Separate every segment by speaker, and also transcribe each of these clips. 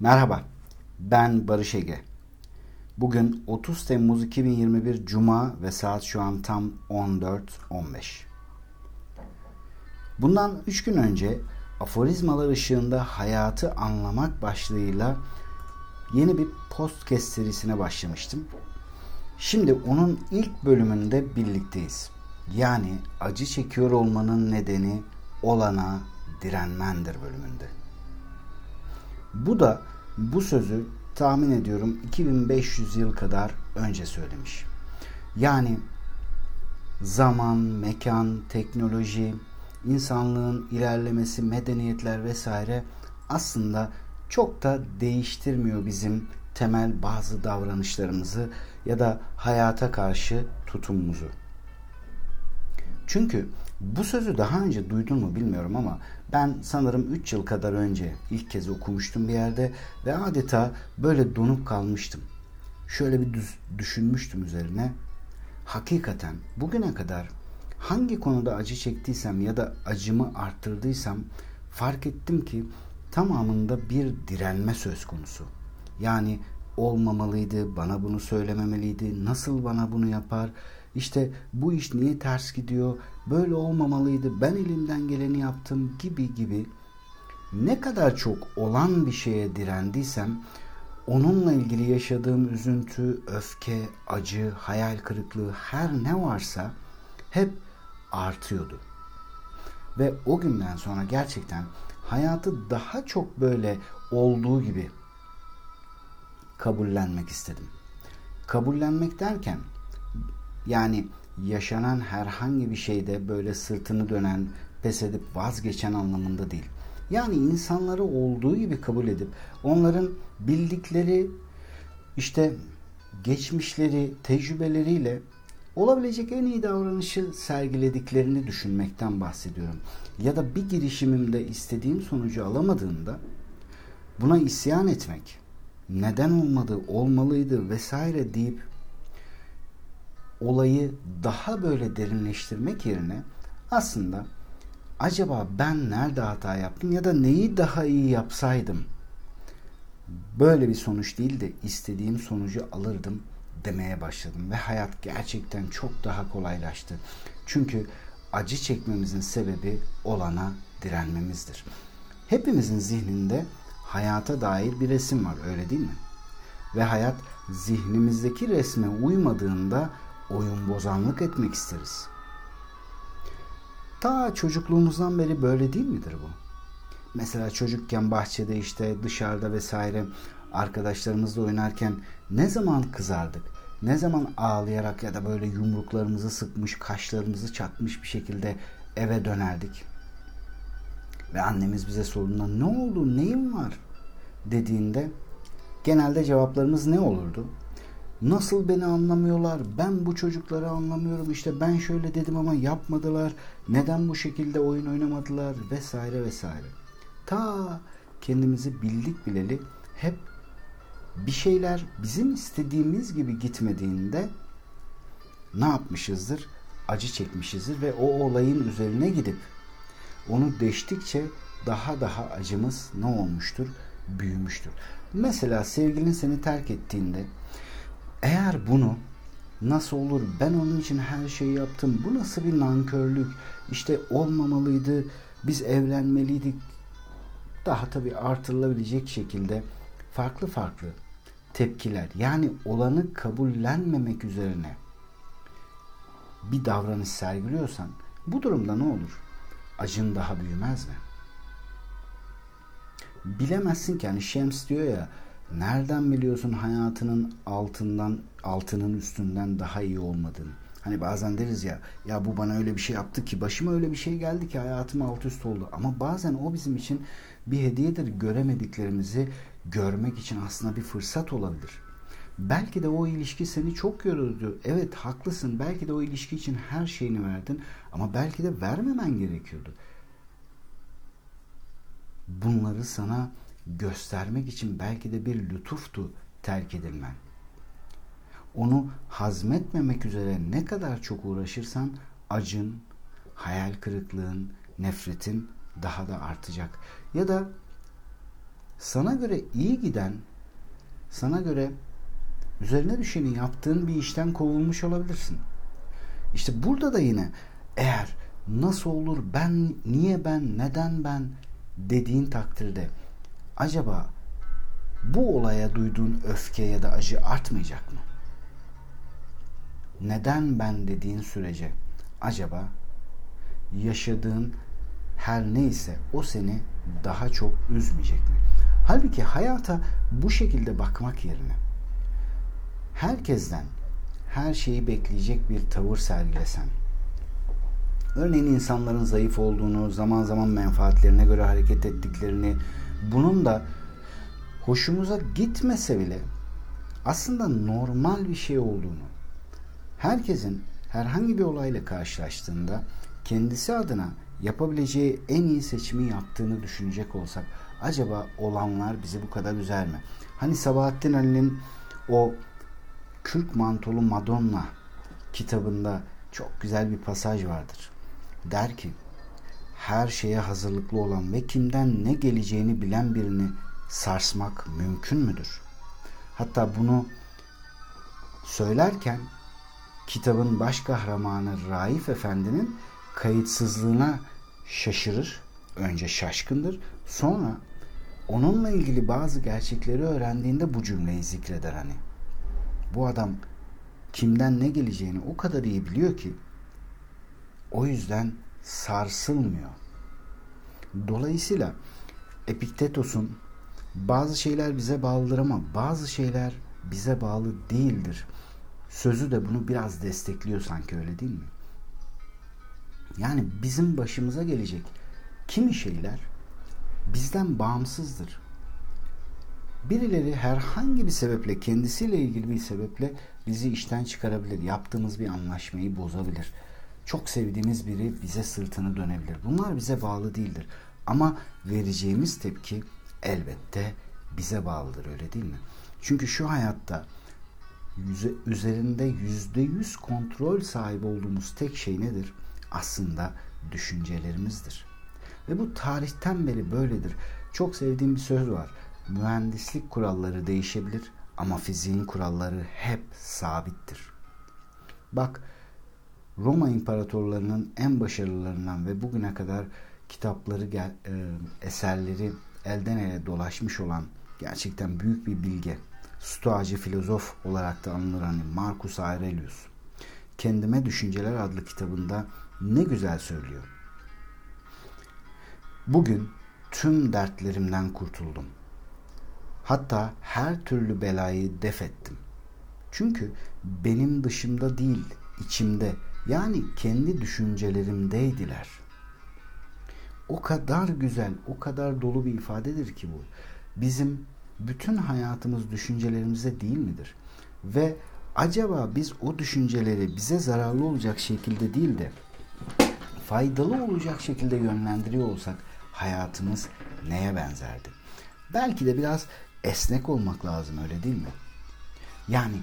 Speaker 1: Merhaba, ben Barış Ege. Bugün 30 Temmuz 2021 Cuma ve saat şu an tam 14.15. Bundan 3 gün önce aforizmalar ışığında hayatı anlamak başlığıyla yeni bir podcast serisine başlamıştım. Şimdi onun ilk bölümünde birlikteyiz. Yani acı çekiyor olmanın nedeni olana direnmendir bölümünde. Bu da bu sözü tahmin ediyorum 2500 yıl kadar önce söylemiş. Yani zaman, mekan, teknoloji, insanlığın ilerlemesi, medeniyetler vesaire aslında çok da değiştirmiyor bizim temel bazı davranışlarımızı ya da hayata karşı tutumumuzu. Çünkü bu sözü daha önce duydun mu bilmiyorum ama ben sanırım 3 yıl kadar önce ilk kez okumuştum bir yerde ve adeta böyle donup kalmıştım. Şöyle bir düz, düşünmüştüm üzerine. Hakikaten bugüne kadar hangi konuda acı çektiysem ya da acımı arttırdıysam fark ettim ki tamamında bir direnme söz konusu. Yani olmamalıydı, bana bunu söylememeliydi, nasıl bana bunu yapar, işte bu iş niye ters gidiyor, böyle olmamalıydı, ben elimden geleni yaptım gibi gibi ne kadar çok olan bir şeye direndiysem onunla ilgili yaşadığım üzüntü, öfke, acı, hayal kırıklığı her ne varsa hep artıyordu. Ve o günden sonra gerçekten hayatı daha çok böyle olduğu gibi kabullenmek istedim. Kabullenmek derken yani yaşanan herhangi bir şeyde böyle sırtını dönen, pes edip vazgeçen anlamında değil. Yani insanları olduğu gibi kabul edip onların bildikleri işte geçmişleri, tecrübeleriyle olabilecek en iyi davranışı sergilediklerini düşünmekten bahsediyorum. Ya da bir girişimimde istediğim sonucu alamadığımda buna isyan etmek, neden olmadı, olmalıydı vesaire deyip olayı daha böyle derinleştirmek yerine aslında acaba ben nerede hata yaptım ya da neyi daha iyi yapsaydım böyle bir sonuç değil de istediğim sonucu alırdım demeye başladım ve hayat gerçekten çok daha kolaylaştı. Çünkü acı çekmemizin sebebi olana direnmemizdir. Hepimizin zihninde hayata dair bir resim var öyle değil mi? Ve hayat zihnimizdeki resme uymadığında oyun bozanlık etmek isteriz. Ta çocukluğumuzdan beri böyle değil midir bu? Mesela çocukken bahçede işte dışarıda vesaire arkadaşlarımızla oynarken ne zaman kızardık? Ne zaman ağlayarak ya da böyle yumruklarımızı sıkmış, kaşlarımızı çatmış bir şekilde eve dönerdik? Ve annemiz bize sorduğunda ne oldu, neyin var dediğinde genelde cevaplarımız ne olurdu? Nasıl beni anlamıyorlar? Ben bu çocukları anlamıyorum. İşte ben şöyle dedim ama yapmadılar. Neden bu şekilde oyun oynamadılar? Vesaire vesaire. Ta kendimizi bildik bileli hep bir şeyler bizim istediğimiz gibi gitmediğinde ne yapmışızdır? Acı çekmişizdir ve o olayın üzerine gidip onu deştikçe daha daha acımız ne olmuştur? Büyümüştür. Mesela sevgilin seni terk ettiğinde eğer bunu nasıl olur ben onun için her şeyi yaptım bu nasıl bir nankörlük işte olmamalıydı biz evlenmeliydik daha tabii artırılabilecek şekilde farklı farklı tepkiler yani olanı kabullenmemek üzerine bir davranış sergiliyorsan bu durumda ne olur? Acın daha büyümez mi? Bilemezsin ki hani Şems diyor ya nereden biliyorsun hayatının altından altının üstünden daha iyi olmadığını? Hani bazen deriz ya ya bu bana öyle bir şey yaptı ki başıma öyle bir şey geldi ki hayatım alt üst oldu. Ama bazen o bizim için bir hediyedir. Göremediklerimizi görmek için aslında bir fırsat olabilir. Belki de o ilişki seni çok yordu. Evet haklısın. Belki de o ilişki için her şeyini verdin ama belki de vermemen gerekiyordu. Bunları sana göstermek için belki de bir lütuftu terk edilmen. Onu hazmetmemek üzere ne kadar çok uğraşırsan acın, hayal kırıklığın, nefretin daha da artacak. Ya da sana göre iyi giden, sana göre üzerine düşeni yaptığın bir işten kovulmuş olabilirsin. İşte burada da yine eğer nasıl olur ben, niye ben, neden ben dediğin takdirde acaba bu olaya duyduğun öfke ya da acı artmayacak mı? Neden ben dediğin sürece acaba yaşadığın her neyse o seni daha çok üzmeyecek mi? Halbuki hayata bu şekilde bakmak yerine herkesten her şeyi bekleyecek bir tavır sergilesen, örneğin insanların zayıf olduğunu, zaman zaman menfaatlerine göre hareket ettiklerini, bunun da hoşumuza gitmese bile aslında normal bir şey olduğunu, herkesin herhangi bir olayla karşılaştığında kendisi adına yapabileceği en iyi seçimi yaptığını düşünecek olsak acaba olanlar bizi bu kadar üzer mi? Hani Sabahattin Ali'nin o Kürk Mantolu Madonna kitabında çok güzel bir pasaj vardır. Der ki her şeye hazırlıklı olan ve kimden ne geleceğini bilen birini sarsmak mümkün müdür? Hatta bunu söylerken kitabın baş kahramanı Raif Efendi'nin kayıtsızlığına şaşırır. Önce şaşkındır. Sonra onunla ilgili bazı gerçekleri öğrendiğinde bu cümleyi zikreder hani. Bu adam kimden ne geleceğini o kadar iyi biliyor ki o yüzden sarsılmıyor. Dolayısıyla Epiktetos'un bazı şeyler bize bağlıdır ama bazı şeyler bize bağlı değildir. Sözü de bunu biraz destekliyor sanki öyle değil mi? Yani bizim başımıza gelecek kimi şeyler bizden bağımsızdır. Birileri herhangi bir sebeple kendisiyle ilgili bir sebeple bizi işten çıkarabilir. Yaptığımız bir anlaşmayı bozabilir. Çok sevdiğimiz biri bize sırtını dönebilir. Bunlar bize bağlı değildir. Ama vereceğimiz tepki elbette bize bağlıdır öyle değil mi? Çünkü şu hayatta yüze, üzerinde yüzde yüz kontrol sahibi olduğumuz tek şey nedir? Aslında düşüncelerimizdir. Ve bu tarihten beri böyledir. Çok sevdiğim bir söz var. Mühendislik kuralları değişebilir ama fiziğin kuralları hep sabittir. Bak Roma imparatorlarının en başarılılarından ve bugüne kadar kitapları, e, eserleri elden ele dolaşmış olan gerçekten büyük bir bilge, stoacı filozof olarak da anılır hani Marcus Aurelius. Kendime Düşünceler adlı kitabında ne güzel söylüyor. Bugün tüm dertlerimden kurtuldum. Hatta her türlü belayı def ettim. Çünkü benim dışımda değil, içimde yani kendi düşüncelerimdeydiler. O kadar güzel, o kadar dolu bir ifadedir ki bu. Bizim bütün hayatımız düşüncelerimize değil midir? Ve acaba biz o düşünceleri bize zararlı olacak şekilde değil de faydalı olacak şekilde yönlendiriyor olsak hayatımız neye benzerdi? Belki de biraz esnek olmak lazım öyle değil mi? Yani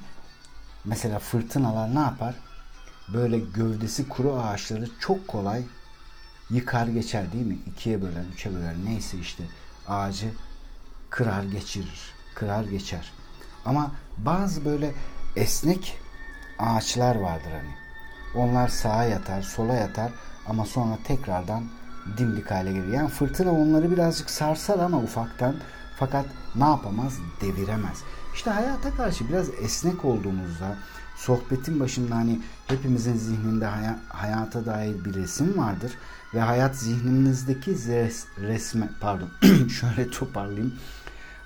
Speaker 1: mesela fırtınalar ne yapar? Böyle gövdesi kuru ağaçları çok kolay yıkar geçer değil mi? İkiye böler, üçe böler neyse işte ağacı kırar geçirir, kırar geçer. Ama bazı böyle esnek ağaçlar vardır hani. Onlar sağa yatar, sola yatar ama sonra tekrardan dimdik hale gelir. Yani fırtına onları birazcık sarsar ama ufaktan fakat ne yapamaz? Deviremez. İşte hayata karşı biraz esnek olduğumuzda sohbetin başında hani hepimizin zihninde hay- hayata dair bir resim vardır ve hayat zihnimizdeki res- resme pardon şöyle toparlayayım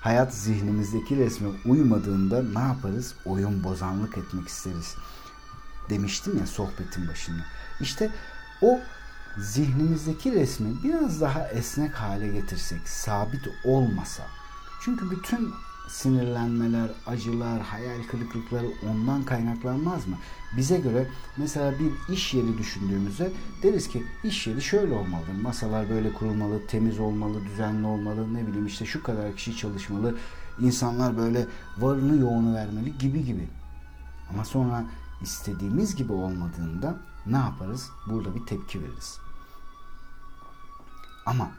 Speaker 1: hayat zihnimizdeki resme uymadığında ne yaparız? Oyun bozanlık etmek isteriz. Demiştim ya sohbetin başında. İşte o zihnimizdeki resmi biraz daha esnek hale getirsek, sabit olmasa. Çünkü bütün sinirlenmeler, acılar, hayal kırıklıkları ondan kaynaklanmaz mı? Bize göre mesela bir iş yeri düşündüğümüzde deriz ki iş yeri şöyle olmalı. Masalar böyle kurulmalı, temiz olmalı, düzenli olmalı, ne bileyim işte şu kadar kişi çalışmalı. insanlar böyle varını yoğunu vermeli gibi gibi. Ama sonra istediğimiz gibi olmadığında ne yaparız? Burada bir tepki veririz. Ama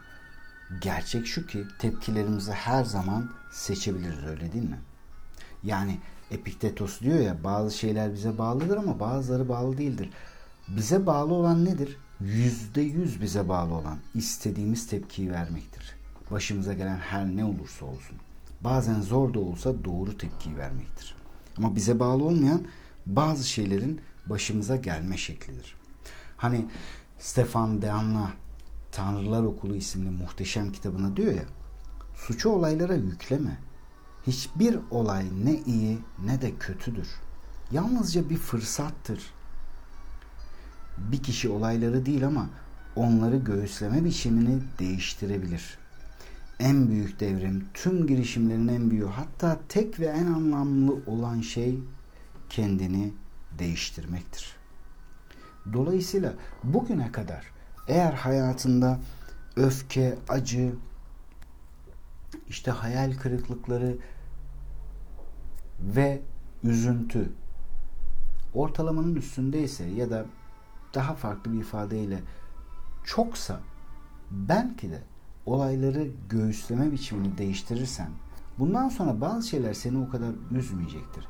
Speaker 1: gerçek şu ki tepkilerimizi her zaman seçebiliriz öyle değil mi? Yani Epiktetos diyor ya bazı şeyler bize bağlıdır ama bazıları bağlı değildir. Bize bağlı olan nedir? Yüzde yüz bize bağlı olan istediğimiz tepkiyi vermektir. Başımıza gelen her ne olursa olsun. Bazen zor da olsa doğru tepkiyi vermektir. Ama bize bağlı olmayan bazı şeylerin başımıza gelme şeklidir. Hani Stefan de Anna Tanrılar Okulu isimli muhteşem kitabına diyor ya suçu olaylara yükleme. Hiçbir olay ne iyi ne de kötüdür. Yalnızca bir fırsattır. Bir kişi olayları değil ama onları göğüsleme biçimini değiştirebilir. En büyük devrim, tüm girişimlerin en büyüğü, hatta tek ve en anlamlı olan şey kendini değiştirmektir. Dolayısıyla bugüne kadar eğer hayatında öfke, acı, işte hayal kırıklıkları ve üzüntü ortalamanın üstündeyse ya da daha farklı bir ifadeyle çoksa belki de olayları göğüsleme biçimini değiştirirsen bundan sonra bazı şeyler seni o kadar üzmeyecektir.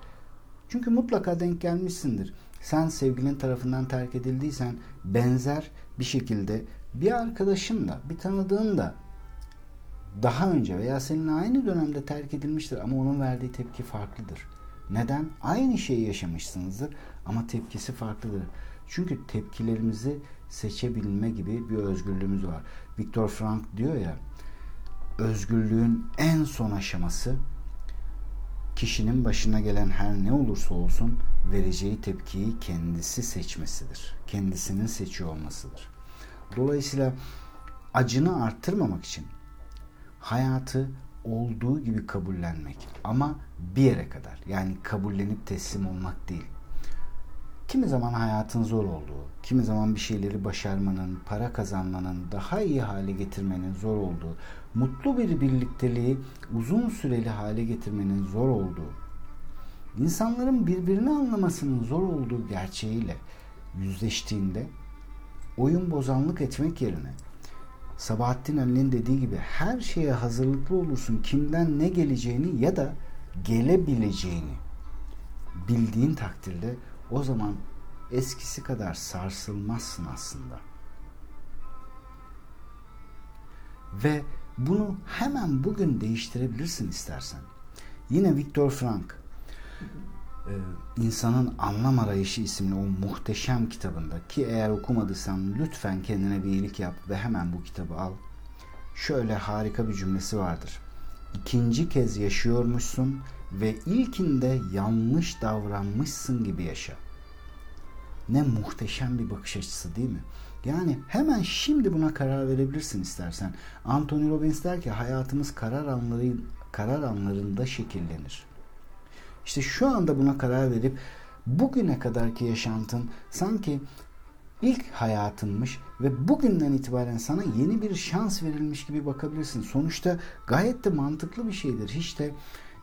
Speaker 1: Çünkü mutlaka denk gelmişsindir. Sen sevgilin tarafından terk edildiysen benzer bir şekilde bir arkadaşın da bir tanıdığın da daha önce veya senin aynı dönemde terk edilmiştir ama onun verdiği tepki farklıdır. Neden? Aynı şeyi yaşamışsınızdır ama tepkisi farklıdır. Çünkü tepkilerimizi seçebilme gibi bir özgürlüğümüz var. Viktor Frank diyor ya, özgürlüğün en son aşaması kişinin başına gelen her ne olursa olsun vereceği tepkiyi kendisi seçmesidir. Kendisinin seçiyor olmasıdır. Dolayısıyla acını arttırmamak için hayatı olduğu gibi kabullenmek ama bir yere kadar yani kabullenip teslim olmak değil. Kimi zaman hayatın zor olduğu, kimi zaman bir şeyleri başarmanın, para kazanmanın, daha iyi hale getirmenin zor olduğu, mutlu bir birlikteliği uzun süreli hale getirmenin zor olduğu, insanların birbirini anlamasının zor olduğu gerçeğiyle yüzleştiğinde oyun bozanlık etmek yerine Sabahattin Ali'nin dediği gibi her şeye hazırlıklı olursun. Kimden ne geleceğini ya da gelebileceğini bildiğin takdirde o zaman eskisi kadar sarsılmazsın aslında. Ve bunu hemen bugün değiştirebilirsin istersen. Yine Viktor Frank e, insanın Anlam Arayışı isimli o muhteşem kitabında ki eğer okumadıysan lütfen kendine bir iyilik yap ve hemen bu kitabı al. Şöyle harika bir cümlesi vardır. İkinci kez yaşıyormuşsun ve ilkinde yanlış davranmışsın gibi yaşa. Ne muhteşem bir bakış açısı değil mi? Yani hemen şimdi buna karar verebilirsin istersen. Anthony Robbins der ki hayatımız karar anları karar anlarında şekillenir. İşte şu anda buna karar verip bugüne kadarki yaşantın sanki ilk hayatınmış ve bugünden itibaren sana yeni bir şans verilmiş gibi bakabilirsin. Sonuçta gayet de mantıklı bir şeydir. Hiç de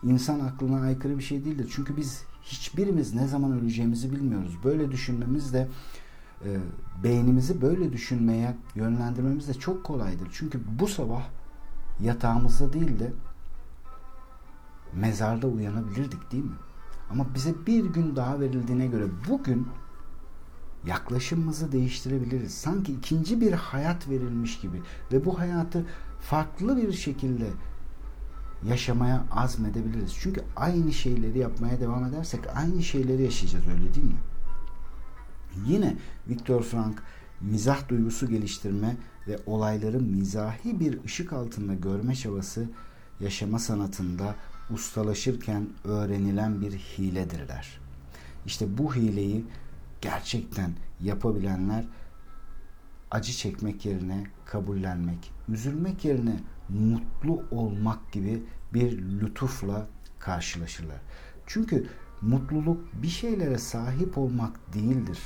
Speaker 1: insan aklına aykırı bir şey değildir. Çünkü biz hiçbirimiz ne zaman öleceğimizi bilmiyoruz. Böyle düşünmemiz de e, beynimizi böyle düşünmeye yönlendirmemiz de çok kolaydır. Çünkü bu sabah yatağımızda değil de mezarda uyanabilirdik değil mi? Ama bize bir gün daha verildiğine göre bugün yaklaşımımızı değiştirebiliriz. Sanki ikinci bir hayat verilmiş gibi ve bu hayatı farklı bir şekilde yaşamaya azmedebiliriz. Çünkü aynı şeyleri yapmaya devam edersek aynı şeyleri yaşayacağız öyle değil mi? Yine Viktor Frank mizah duygusu geliştirme ve olayları mizahi bir ışık altında görme çabası yaşama sanatında ustalaşırken öğrenilen bir hiledir der. İşte bu hileyi gerçekten yapabilenler acı çekmek yerine kabullenmek, üzülmek yerine mutlu olmak gibi bir lütufla karşılaşırlar. Çünkü mutluluk bir şeylere sahip olmak değildir.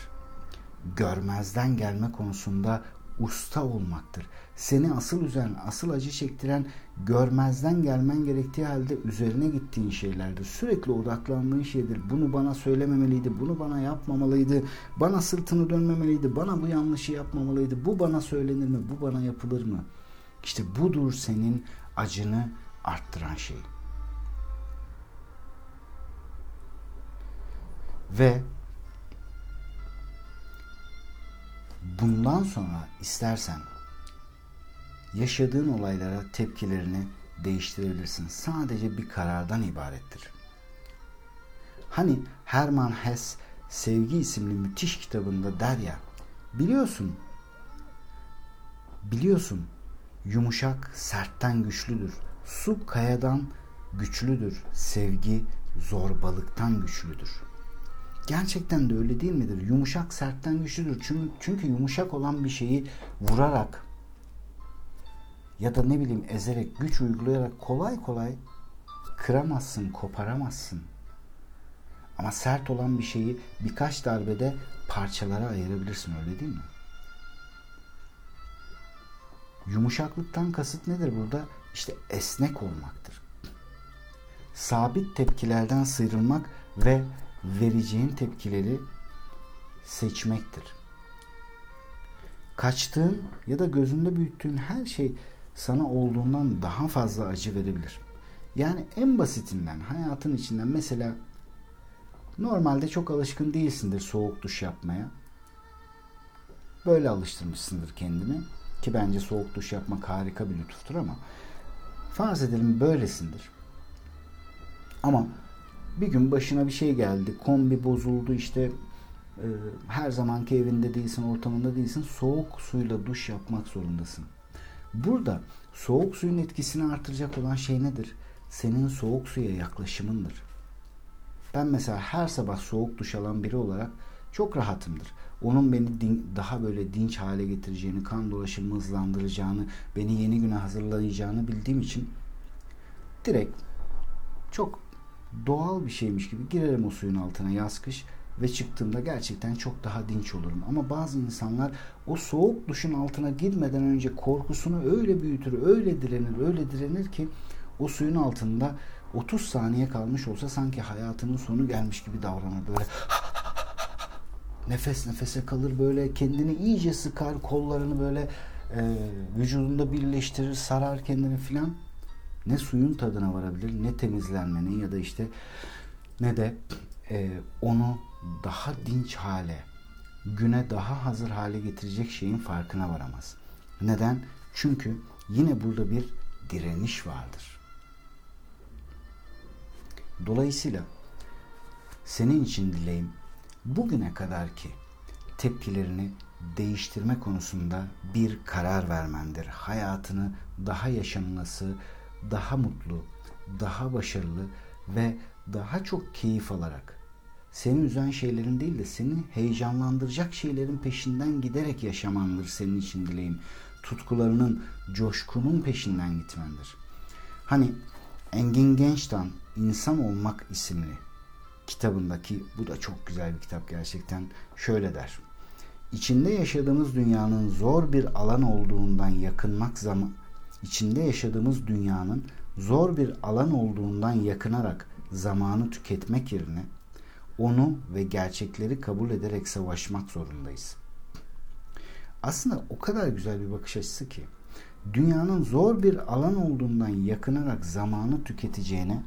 Speaker 1: Görmezden gelme konusunda usta olmaktır. Seni asıl üzen, asıl acı çektiren görmezden gelmen gerektiği halde üzerine gittiğin şeylerdir. Sürekli odaklandığın şeydir. Bunu bana söylememeliydi, bunu bana yapmamalıydı, bana sırtını dönmemeliydi, bana bu yanlışı yapmamalıydı, bu bana söylenir mi, bu bana yapılır mı? İşte budur senin acını arttıran şey. Ve bundan sonra istersen yaşadığın olaylara tepkilerini değiştirebilirsin. Sadece bir karardan ibarettir. Hani Herman Hesse Sevgi isimli müthiş kitabında der ya biliyorsun biliyorsun yumuşak sertten güçlüdür. Su kayadan güçlüdür. Sevgi zorbalıktan güçlüdür. Gerçekten de öyle değil midir? Yumuşak sertten güçlüdür. Çünkü, çünkü yumuşak olan bir şeyi vurarak ya da ne bileyim ezerek, güç uygulayarak kolay kolay kıramazsın, koparamazsın. Ama sert olan bir şeyi birkaç darbede parçalara ayırabilirsin öyle değil mi? Yumuşaklıktan kasıt nedir burada? İşte esnek olmaktır. Sabit tepkilerden sıyrılmak ve vereceğin tepkileri seçmektir. Kaçtığın ya da gözünde büyüttüğün her şey sana olduğundan daha fazla acı verebilir. Yani en basitinden hayatın içinden mesela normalde çok alışkın değilsindir soğuk duş yapmaya. Böyle alıştırmışsındır kendini ki bence soğuk duş yapmak harika bir lütuftur ama farz edelim böylesindir. Ama bir gün başına bir şey geldi. Kombi bozuldu işte e, her zamanki evinde değilsin, ortamında değilsin. Soğuk suyla duş yapmak zorundasın. Burada soğuk suyun etkisini artıracak olan şey nedir? Senin soğuk suya yaklaşımındır. Ben mesela her sabah soğuk duş alan biri olarak çok rahatımdır. Onun beni din, daha böyle dinç hale getireceğini, kan dolaşımı hızlandıracağını, beni yeni güne hazırlayacağını bildiğim için direkt çok doğal bir şeymiş gibi girerim o suyun altına yaz kış ve çıktığımda gerçekten çok daha dinç olurum. Ama bazı insanlar o soğuk duşun altına girmeden önce korkusunu öyle büyütür, öyle direnir, öyle direnir ki o suyun altında 30 saniye kalmış olsa sanki hayatının sonu gelmiş gibi davranır. Böyle nefes nefese kalır böyle kendini iyice sıkar kollarını böyle e, vücudunda birleştirir sarar kendini filan ne suyun tadına varabilir ne temizlenmenin ya da işte ne de e, onu daha dinç hale güne daha hazır hale getirecek şeyin farkına varamaz. Neden? Çünkü yine burada bir direniş vardır. Dolayısıyla senin için dileğim bugüne kadar ki tepkilerini değiştirme konusunda bir karar vermendir. Hayatını daha yaşanması, daha mutlu, daha başarılı ve daha çok keyif alarak seni üzen şeylerin değil de seni heyecanlandıracak şeylerin peşinden giderek yaşamandır senin için dileğim. Tutkularının, coşkunun peşinden gitmendir. Hani Engin Genç'ten İnsan Olmak isimli kitabındaki bu da çok güzel bir kitap gerçekten şöyle der. İçinde yaşadığımız dünyanın zor bir alan olduğundan yakınmak zaman içinde yaşadığımız dünyanın zor bir alan olduğundan yakınarak zamanı tüketmek yerine onu ve gerçekleri kabul ederek savaşmak zorundayız. Aslında o kadar güzel bir bakış açısı ki dünyanın zor bir alan olduğundan yakınarak zamanı tüketeceğine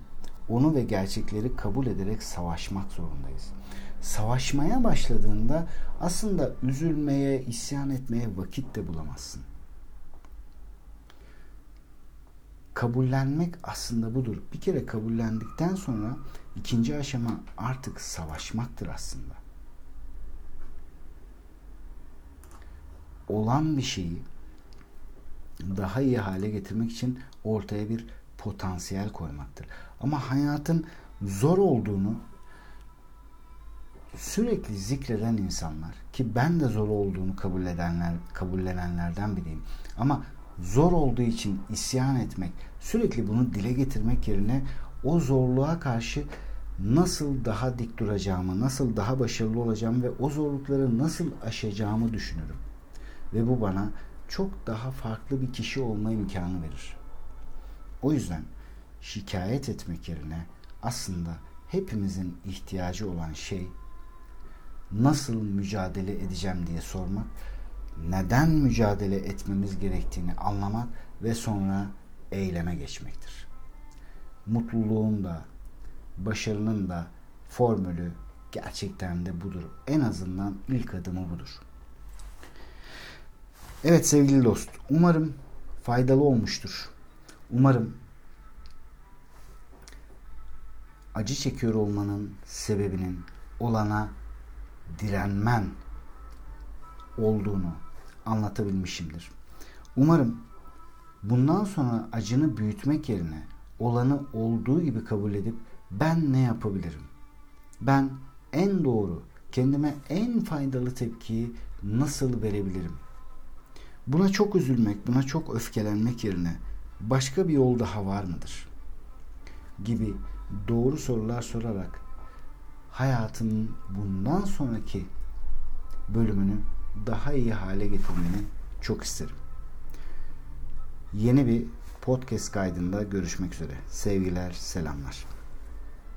Speaker 1: onu ve gerçekleri kabul ederek savaşmak zorundayız. Savaşmaya başladığında aslında üzülmeye, isyan etmeye vakit de bulamazsın. Kabullenmek aslında budur. Bir kere kabullendikten sonra ikinci aşama artık savaşmaktır aslında. Olan bir şeyi daha iyi hale getirmek için ortaya bir potansiyel koymaktır. Ama hayatın zor olduğunu sürekli zikreden insanlar ki ben de zor olduğunu kabul edenler, kabullenenlerden biriyim. Ama zor olduğu için isyan etmek, sürekli bunu dile getirmek yerine o zorluğa karşı nasıl daha dik duracağımı, nasıl daha başarılı olacağımı ve o zorlukları nasıl aşacağımı düşünürüm. Ve bu bana çok daha farklı bir kişi olma imkanı verir. O yüzden şikayet etmek yerine aslında hepimizin ihtiyacı olan şey nasıl mücadele edeceğim diye sormak neden mücadele etmemiz gerektiğini anlamak ve sonra eyleme geçmektir. Mutluluğun da, başarının da formülü gerçekten de budur. En azından ilk adımı budur. Evet sevgili dost, umarım faydalı olmuştur. Umarım acı çekiyor olmanın sebebinin olana direnmen olduğunu anlatabilmişimdir. Umarım bundan sonra acını büyütmek yerine olanı olduğu gibi kabul edip ben ne yapabilirim? Ben en doğru, kendime en faydalı tepkiyi nasıl verebilirim? Buna çok üzülmek, buna çok öfkelenmek yerine başka bir yol daha var mıdır? Gibi doğru sorular sorarak hayatının bundan sonraki bölümünü daha iyi hale getirmeni çok isterim. Yeni bir podcast kaydında görüşmek üzere. Sevgiler, selamlar.